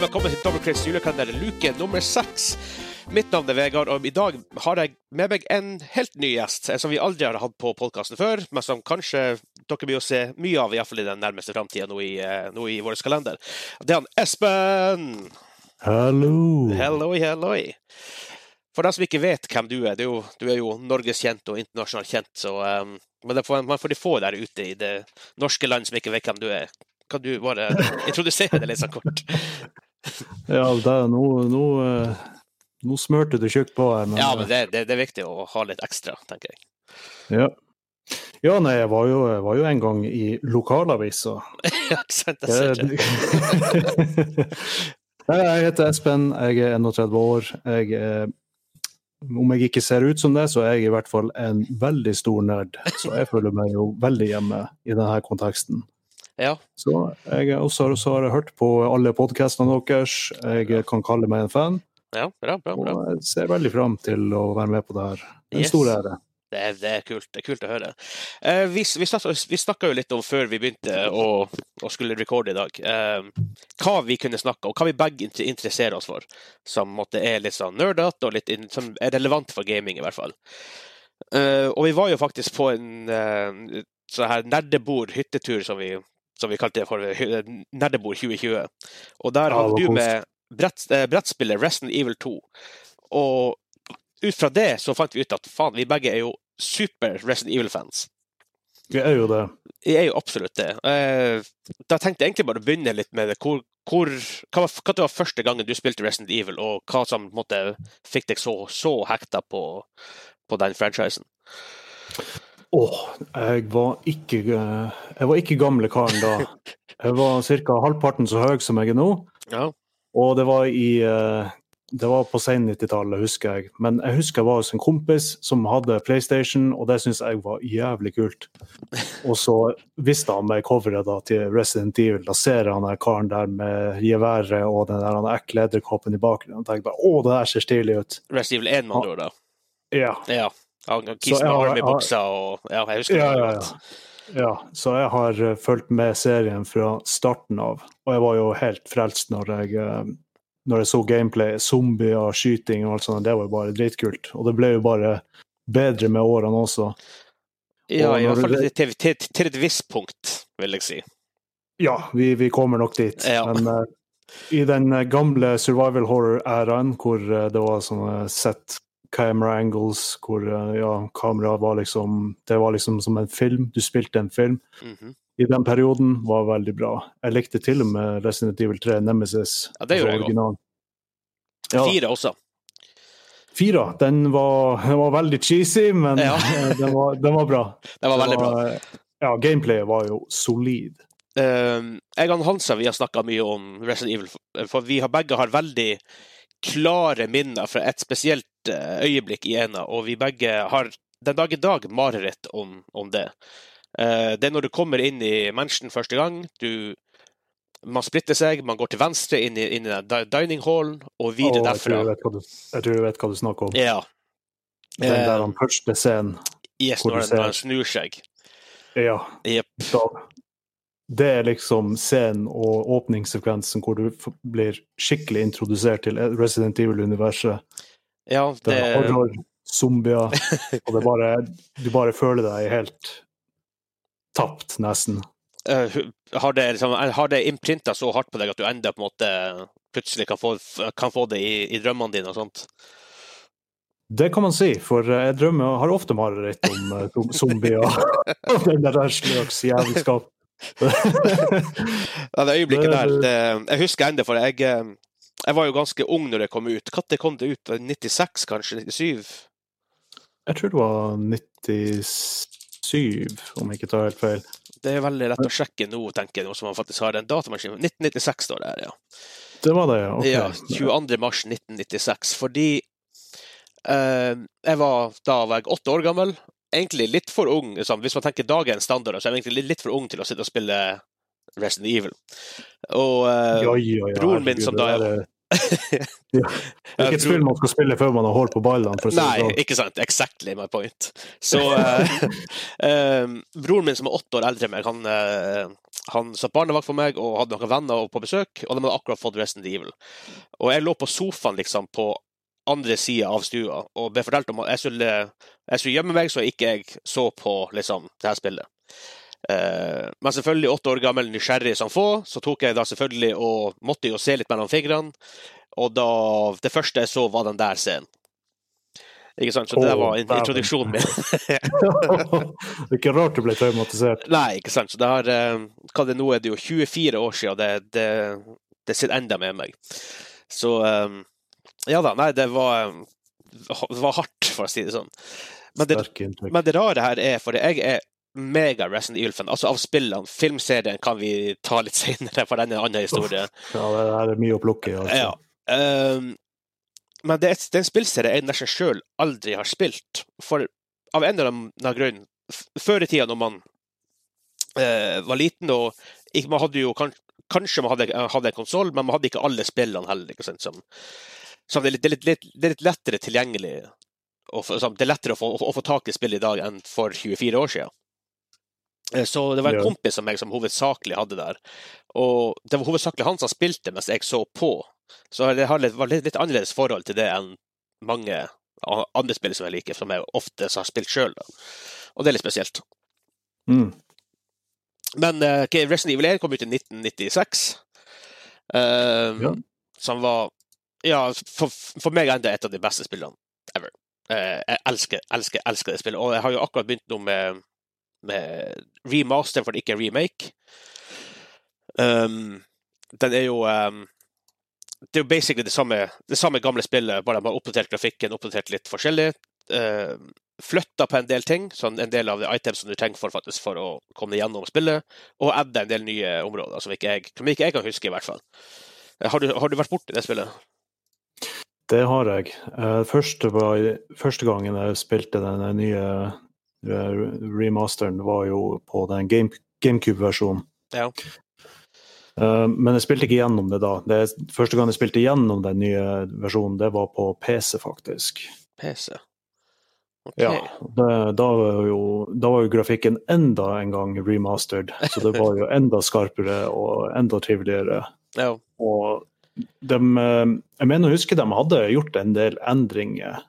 velkommen til Dobbeltkrigs julekalender, luke nummer seks. Mitt navn er Vegard, og i dag har jeg med meg en helt ny gjest, en som vi aldri har hatt på podkasten før, men som kanskje dere blir å se mye av, iallfall i den nærmeste framtida nå, i, eh, nå i vår kalender. Det er han Espen! Hallo! Halloi, halloi. For dem som ikke vet hvem du er, du er jo, du er jo norgeskjent og internasjonalt kjent, så um, Men det får, man får de få der ute i det norske land som ikke vet hvem du er. Kan du bare introdusere det litt sånn kort? Ja, det nå, nå, eh, nå smørte du tjukt på her, men, Ja, men det, det, det er viktig å ha litt ekstra, tenker jeg. ja. ja, nei, jeg var jo, jeg var jo en gang i lokalavisa. Ja, ikke sant? Det. Nei, jeg heter Espen, jeg er 31 år. Jeg er, om jeg ikke ser ut som det, så er jeg i hvert fall en veldig stor nerd. Så jeg føler meg jo veldig hjemme i denne konteksten. Ja. Så jeg er også, har jeg hørt på alle podkastene deres. Jeg kan kalle meg en fan. ja, bra, bra. bra. Og jeg ser veldig fram til å være med på det her. En Yes. stor ære. Det er, det er kult det er kult å høre. Eh, vi vi, vi snakka jo litt om før vi begynte å, å skulle recorde i dag, eh, hva vi kunne snakke om, hva vi begge interesserer oss for, som måtte er litt sånn nerdete og litt som er relevant for gaming, i hvert fall. Eh, og vi var jo faktisk på en uh, sånn her nerdebord-hyttetur, som vi, som vi kalte det for Nerdebord 2020. Og der hadde du med brett, eh, brettspillet Resident Evil 2. Og ut fra det så fant vi ut at faen, vi begge er jo super Resident Evil-fans. Vi er jo det. Vi er jo absolutt det. Eh, Da tenkte jeg egentlig bare å begynne litt med det. Hvor, hvor, hva, var, hva var første gangen du spilte Resident Evil, og hva som måte, fikk deg så, så hekta på, på den franchisen? Åh, jeg var ikke eh, Jeg var ikke gamle karen da. Jeg var ca. halvparten så høy som jeg er nå. Ja. Og det var i eh, Det var på sen 90-tallet, husker jeg. Men jeg husker jeg var hos en kompis som hadde PlayStation, og det syntes jeg var jævlig kult. Og så visste han meg coveret da til Resident Evil. Da ser jeg han der karen der med geværet og den der han ekle edderkoppen i bakgrunnen. Og tenker bare å, det der ser stilig ut. Resident Evil 1, med andre ord, da. Ja. Ja. Army-buksa og Ja, jeg husker Ja, det ja, ja. ja, så jeg har eh, fulgt med serien fra starten av. Og jeg var jo helt frelst når jeg, eh, når jeg så gameplay. Zombier, skyting og alt sånt. Det var jo bare dritkult. Og det ble jo bare bedre med årene også. Ja, Og i hvert fall til, til, til et visst punkt, vil jeg si. Ja, vi, vi kommer nok dit. Ja. Men uh, i den gamle survival horror-æraen, hvor det var sånne set camera angles, hvor eh, ja, kameraet var liksom Det var liksom som en film. Du spilte en film. Mhm. i den perioden var veldig bra. Jeg likte til og med Resident Evil 3 Nemesis. Ja, det gjorde jeg òg. Ja, Fire også. fire. Den var, den var veldig cheesy, men Ja. den, var, den var bra. Den var veldig bra. Ja, gameplayet var jo solid. Uh, jeg og Hansa vi har snakka mye om Resident Evil, for- vi har begge har veldig klare minner fra et spesielt eh, øyeblikk i ena, og vi begge har den dag i dag mareritt om, om det. Eh, det er når du kommer inn i mansion første gang, du man splitter seg, man går til venstre inn i, inn i dining hallen, og videre Og jeg tror derfra. jeg du, jeg tror jeg vet hva du snakker om. Ja. Den der Eh, han første scenen. yes, hvor når du ser når han snur seg. Ja, Yep. da, det er liksom scenen og åpningssekvensen hvor du blir skikkelig introdusert til Resident Evil-universet. Ja, Det er horror, zombier, og det bare, du bare føler deg helt tapt, nesten. Uh, har det, liksom, har det innprinta så hardt på deg at du enda på en måte plutselig kan få, kan få det i, i drømmene dine og sånt? Det kan man si, for eh, jeg drømmer, har ofte mareritt om eh, zombier og den der slags jævelskap. Ja, det øyeblikket der, Det- det, jeg husker ennå, for jeg, jeg var jo ganske ung når det kom ut. Når kom det ut? 96, kanskje? 97? Jeg tror det var 97, om jeg ikke tar helt feil. Det er veldig lett å sjekke nå, tenker jeg, nå som man faktisk har en datamaskin. 1996 står det her, ja. Det var det, ja. Okay. Ja, 22. mars 1996. Fordi eh, jeg var, da var jeg åtte år gammel. Egentlig litt for ung. Liksom. Hvis man tenker dagens standard, så er jeg egentlig litt for ung til å sitte og spille Resident Evil. Og uh, jo, jo, jo, broren min som da er ja. Det er ikke et spill man skal spille før man har hår på ballene. Nei, sånn. ikke sant. Exactly my point. Så uh, uh, broren min som er åtte år eldre enn meg, han, uh, han satt barnevakt for meg og hadde noen venner på besøk, og de hadde akkurat fått Resident Evil. Og jeg lå på sofaen liksom på andre sida av stua og ble fortalt om at jeg skulle, jeg skulle gjemme meg så ikke jeg så på liksom, det her spillet. Eh, men selvfølgelig, åtte år gammel, nysgjerrig som få, så tok jeg da selvfølgelig og måtte jo se litt mellom fingrene. Og da Det første jeg så, var den der scenen. Ikke sant? Så det der var introduksjonen min. det er ikke rart du ble traumatisert. Nei, ikke sant. Så det har eh, Hva det nå er, det jo 24 år siden, det, det, det sitter enda med meg. Så eh, Ja da, nei, det var, det var hardt, for å si det sånn. Men det, men det rare her er, for jeg er mega Resident Evil-fan, altså av spillene. Filmserien kan vi ta litt senere, for den er en annen historie. Ja, det er mye å plukke i. Altså. Ja. Um, men det er, en spillserie jeg nesten sjøl aldri har spilt. For av en eller annen grunn Før i tida, når man eh, var liten og man hadde jo kanskje, Kanskje man hadde, hadde en konsoll, men man hadde ikke alle spillene heller. Ikke sant? Som, så det, er litt, det, litt, litt, er lettere tilgjengelig. Og sånn, det er lettere å få, å få tak i spill i dag enn for 24 år siden. Eh, Så det var en Ja. kompis av meg som hovedsakelig hadde der. Og det var hovedsakelig han som spilte mens jeg så på. Så det var litt, litt annerledes forhold til det enn mange andre spill som jeg liker, som jeg ofte har spilt sjøl. Og det er litt spesielt. Mm. Men uh, Resident Evil 1 kom ut i 1996. eh, Ja. Som var Ja, for, for meg enda et av de beste spillene ever. Uh, jeg elsker, elsker, elsker det spillet. Og jeg har jo akkurat begynt nå med, med remaster, for det ikke er remake. Um, den er jo um, Det er jo basically det samme, det samme gamle spillet, bare de har oppdatert grafikken, oppdatert litt forskjellig. Uh, flytta på en del ting, sånn en del av de items som du trenger for, faktisk, for å komme gjennom spillet, og adda en del nye områder som ikke jeg, som ikke jeg kan huske, i hvert fall. Eh, Har du, har du vært borti det spillet? Det har jeg. Eh, Første, var, første gangen jeg spilte den nye remasteren, var jo på den Game, GameCube-versjonen. Ja. Uh, Men jeg spilte ikke gjennom det da. Det, første gang jeg spilte gjennom den nye versjonen, det var på PC, faktisk. PC. Okay. Ja, det, da, var jo, da var jo grafikken enda en gang remastered, så det var jo enda skarpere og enda triveligere. Ja. Og de, eh, jeg mener å huske de hadde gjort en del endringer.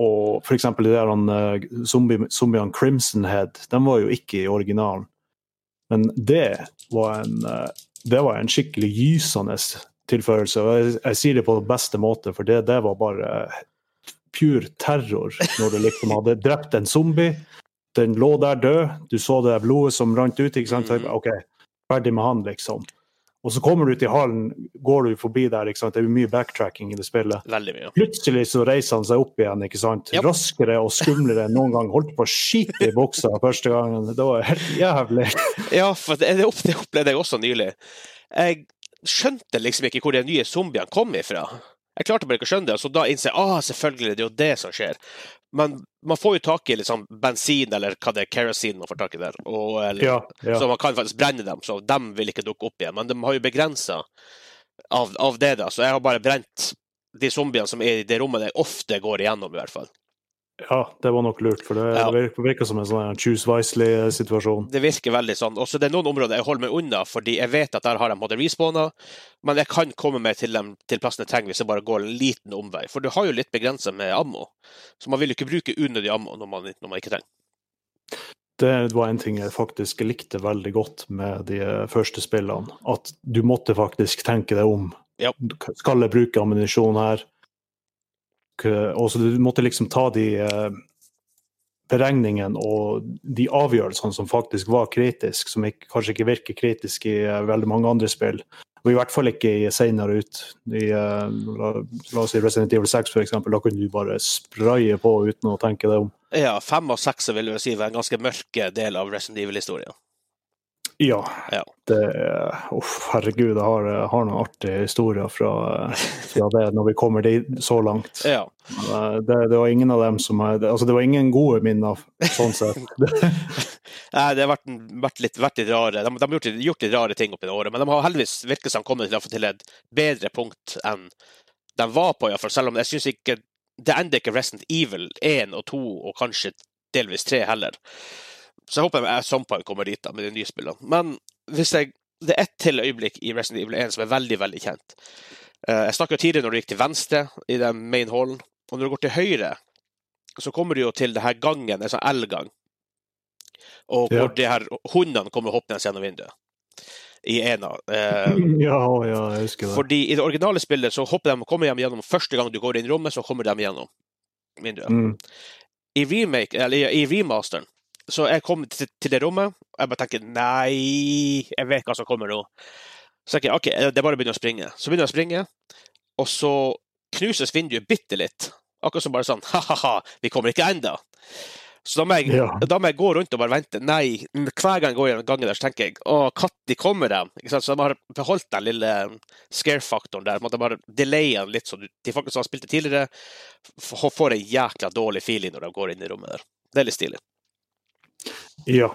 Og f.eks. de der eh, zombie, zombiene Crimson Head, de var jo ikke i originalen. Men det var en, eh, det var en skikkelig gysende tilførelse. Og jeg, jeg sier det på beste måte, for det, det var bare pur terror når du liksom hadde drept en zombie. Den lå der død, du så det blodet som rant ut. ikke sant? Mhm. OK, ferdig med han, liksom. Og så kommer du ut i hallen, går du forbi der, ikke sant? det er mye backtracking i det spillet. Veldig mye. Plutselig så reiser han seg opp igjen, ikke sant? Yep. raskere og skumlere enn noen gang. Holdt på å skite i buksa første gangen. Det var helt jævlig. Ja, for det, det det opplevde jeg også nylig. Jeg skjønte liksom ikke hvor de nye zombiene kom ifra. Jeg klarte bare ikke å skjønne det, og så da innser jeg ah, selvfølgelig, det er jo det som skjer. Men man får jo tak i liksom bensin, eller hva det er, kerosene man får tak i der. Og, eller, Ja, ja. Så man kan faktisk brenne dem, så dem vil ikke dukke opp igjen. Men de har jo begrensa av, av det, da. Så jeg har bare brent de zombiene som er i det rommet jeg ofte går igjennom, i hvert fall. Ja, det var nok lurt, for det, Ja. virker, virker som en sånn choose wisely-situasjon. Det virker veldig sånn. Også det er noen områder jeg holder meg unna, fordi jeg vet at der har de måttet respawna, men jeg kan komme meg til, dem, til plassen jeg trenger hvis jeg bare går en liten omvei. For du har jo litt begrensa med ammo, så man vil jo ikke bruke unødig ammo når man, når man ikke trenger. Det var en ting jeg faktisk likte veldig godt med de eh, første spillene. At du måtte faktisk tenke deg om. Ja. Skal jeg bruke ammunisjon her? K- Og så du måtte liksom ta de eh, beregningene og de avgjørelsene som faktisk var kritiske, som ikke, kanskje ikke virker kritiske i eh, veldig mange andre spill. Og i hvert fall ikke i senere ut. I, eh, la, la oss si Resident Evil 6 f.eks. Da kunne du bare spraye på uten å tenke deg om. Ja, fem og seks vil jeg si var en ganske mørk del av Resident Evil-historien. Ja. Ja. Det, uff, herregud, jeg har, har noen artige historier fra, fra det når vi kommer dit, så langt. Ja. Eh, Det, det var ingen av dem som er, altså det var ingen gode minner, sånn sett. Nei, det har vært, vært, litt, vært litt rare. De, de har gjort, gjort litt rare ting oppi det året, men de har heldigvis virket som kommet til, til et bedre punkt enn de var på, iallfall. Selv om jeg syns ikke Det ender ikke Resident Evil 1 og 2, og kanskje delvis 3 heller. Så jeg håper jeg some point kommer dit da, med de nye spillene. Men hvis jeg det er ett til øyeblikk i Resident Evil 1 som er veldig, veldig kjent. Uh, jeg snakka tidligere når du gikk til venstre i den main hallen, og når du går til høyre, så kommer du jo til det her gangen, en sånn L-gang, og hvor Ja. de her hundene kommer hoppende gjennom vinduet. I en av. Uh, Ja, ja, jeg husker det. fordi i det originale spillet så hopper de, kommer de gjennom første gang du går inn i rommet, så kommer de gjennom vinduet. Mm. I remake, eller i remasteren, så jeg kom til, til det rommet, og jeg bare tenker nei, jeg vet hva som kommer nå. Så tenker jeg OK, det er bare å begynne å springe. Så begynner jeg å springe, og så knuses vinduet bitte litt. Akkurat som bare sånn ha-ha-ha, vi kommer ikke enda. Så da må, jeg, Ja. da må jeg gå rundt og bare vente. Nei, hver gang jeg går gjennom gangen der, så tenker jeg å, når kommer de? Så de har beholdt den lille scare-faktoren der. Måtte bare delayen den litt, så de folkene som har spilt det tidligere, får en jækla dårlig feeling når de går inn i rommet der. Det er litt stilig. Ja.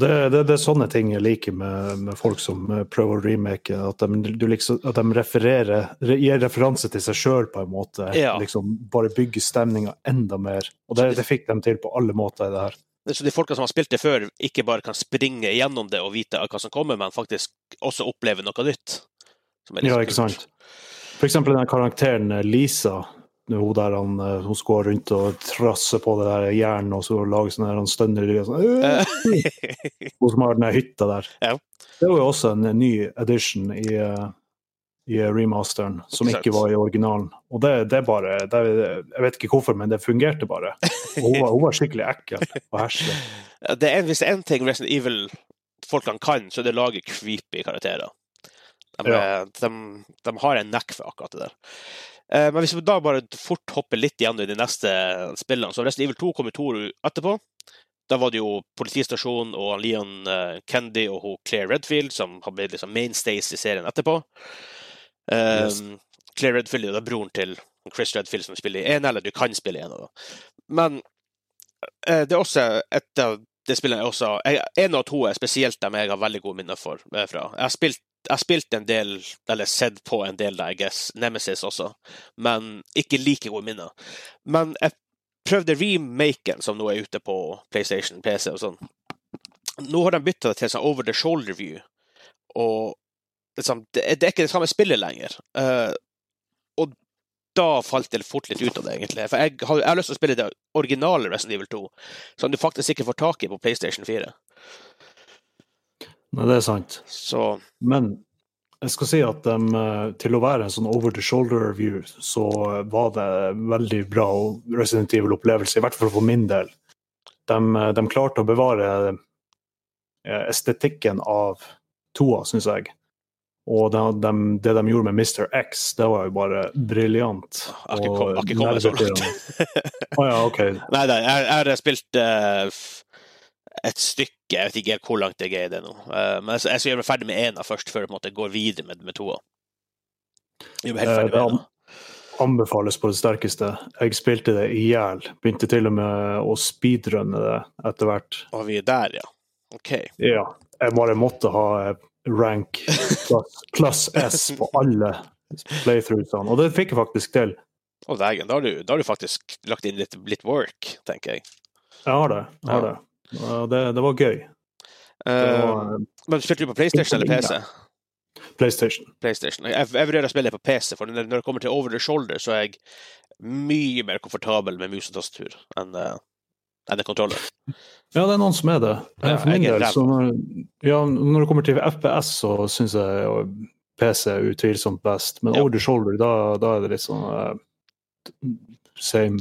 Det, det, det er sånne ting jeg liker med, med folk som eh, prøver å remake. At de, du liksom, at de refererer, re, gir referanse til seg sjøl, på en måte. Ja. Liksom Bare bygger stemninga enda mer. Og det, det fikk de til på alle måter i det her. Så de folkene som har spilt det før, ikke bare kan springe gjennom det og vite hva som kommer, men faktisk også oppleve noe nytt. Ja, ikke sant. For eksempel den karakteren eh, Lisa. Hun der han, eh, hun skal rundt og trasse på det der jernet og så lage sånne der han stønner sånn, «Øh!» Hun som har den hytta der. Ja. Det var jo også en ny edition i, eh, i remasteren, som Ikke ikke var i originalen. Og det, det bare det, Jeg vet ikke hvorfor, men det fungerte bare. Og hun, var, hun var skikkelig ekkel og herselig. Det er, hvis det er én ting Resident Evil-folkene kan, så er det å lage creepy karakterer. De, Ja. de, de har en nekk for akkurat det der. Eh, Men hvis vi da bare fort hopper litt igjen i de neste spillene, så Resident Evil 2 kom i to år etterpå. Da var det jo politistasjonen og Leon Kendy og hun Claire Redfield som har blitt liksom mainstays i serien etterpå. Eh, Yes. Claire Redfield er da broren til Chris Redfield som spiller i en, eller du kan spille i en av dem. Men eh, det er også et av de spillene jeg også jeg, En og to er spesielt dem jeg har veldig gode minner for, eh, fra. Jeg har spilt jeg har spilt en del, eller sett på en del, da, I guess, Nemesis også, men ikke like gode minner. Men jeg prøvde remaken, som nå er ute på PlayStation, PC og sånn. Nå har de bytta det til sånn over the shoulder view, og liksom, det, er ikke det samme spillet lenger. Uh, og da falt det fort litt ut av det, egentlig. For jeg har, jeg har lyst til å spille det originale Resident Evil 2, som du faktisk ikke får tak i på PlayStation 4. Nei, det er sant. Så Men jeg skal si at de, eh, til å være en sånn over the shoulder review, så var det veldig bra Resident Evil-opplevelse, i hvert fall for min del. De, eh, de klarte å bevare eh, estetikken av toa, syns jeg. Og de, det de gjorde med Mr. X, det var jo bare briljant. Jeg har ikke og kommet så langt. Å ja, OK. Nei, nei, jeg, har spilt f- et stykke, jeg vet ikke hvor langt jeg er i det nå. Eh, men jeg, jeg skal gjøre meg ferdig med ena først, før jeg går videre med, med toa. Gjør helt Eh, ferdig det med an- ena. anbefales på det sterkeste. Jeg spilte det i hjel. Begynte til og med å speedrunne det etter hvert. Og vi er der, ja. OK. Ja, jeg bare måtte ha eh, rank pluss S på alle playthroughsene, og det fikk jeg faktisk til. Å dægen, da, har du- da har du faktisk lagt inn litt, litt work, tenker jeg. Jeg har det. Jeg har det. Det, det var gøy. Det eh, men spilte du på PlayStation eller PC? PlayStation. PlayStation. Jeg, jeg vurderer å spille på PC, for når det kommer til over the shoulder, så er jeg mye mer komfortabel med mus og tastatur enn uh, enn en kontroller. Ja, det er noen som er det. Ja, For min del, så når, ja, når det kommer til FPS, så syns jeg PC er utvilsomt best. Men Ja. over the shoulder, da, da er det litt sånn uh, same.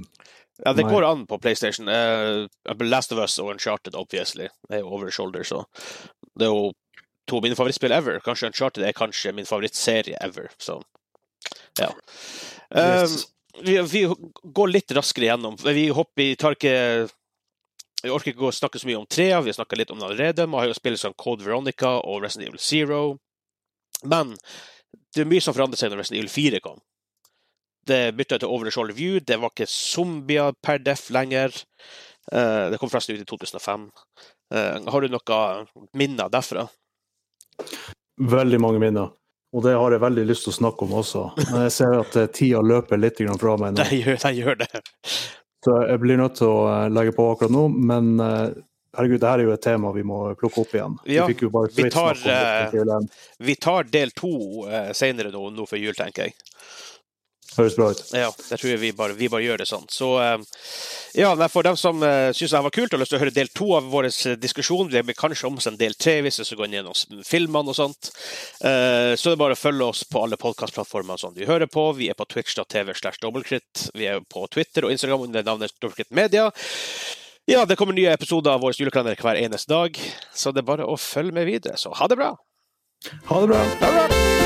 Ja, det går an på PlayStation. Uh, Last of Us og Uncharted, obviously, det er jo over the shoulder, så det er jo to av mine favorittspill ever. Kanskje Uncharted er kanskje min favorittserie ever, så ja. Eh, vi, vi går litt raskere gjennom. Vi hopper i tar ikke Vi orker ikke å snakke så mye om trea, vi har snakka litt om det allerede. Man har jo spilt som Code Veronica og Resident Evil Zero. Men det er mye som forandret seg når Resident Evil 4 kom. Det bytta til over the shoulder view. Det var ikke zombier per def lenger. Eh, det kom forresten ut i 2005. Eh, har du noe minner derfra? Veldig mange minner. Og det har jeg veldig lyst til å snakke om også. Men jeg ser at eh, tida løper litt fra meg nå. Den gjør, den gjør det. Så jeg blir nødt til å legge på akkurat nå. Men herregud, det her er jo et tema vi må plukke opp igjen. Ja, vi vi tar, det på Kiel 1. Vi tar del to senere nå, nå før jul, tenker jeg. Høres bra ut. Ja, det tror jeg vi bare, vi bare gjør det sånn. Så uh, ja, for dem som uh, syns det var kult og har lyst til å høre del to av vår diskusjon, det blir kanskje om en del tre hvis vi går gjennom filmene og sånt, så det er bare å følge oss på alle podkastplattformer som vi hører på. Vi er på twitch.tv slash dobbeltkritt. Vi er på Twitter og Instagram under navnet Dobbeltkritt Media. Ja, det kommer nye episoder av vår julekalender hver eneste dag, så det er bare å følge med videre. Så ha det bra! Ha det bra! Ha det bra!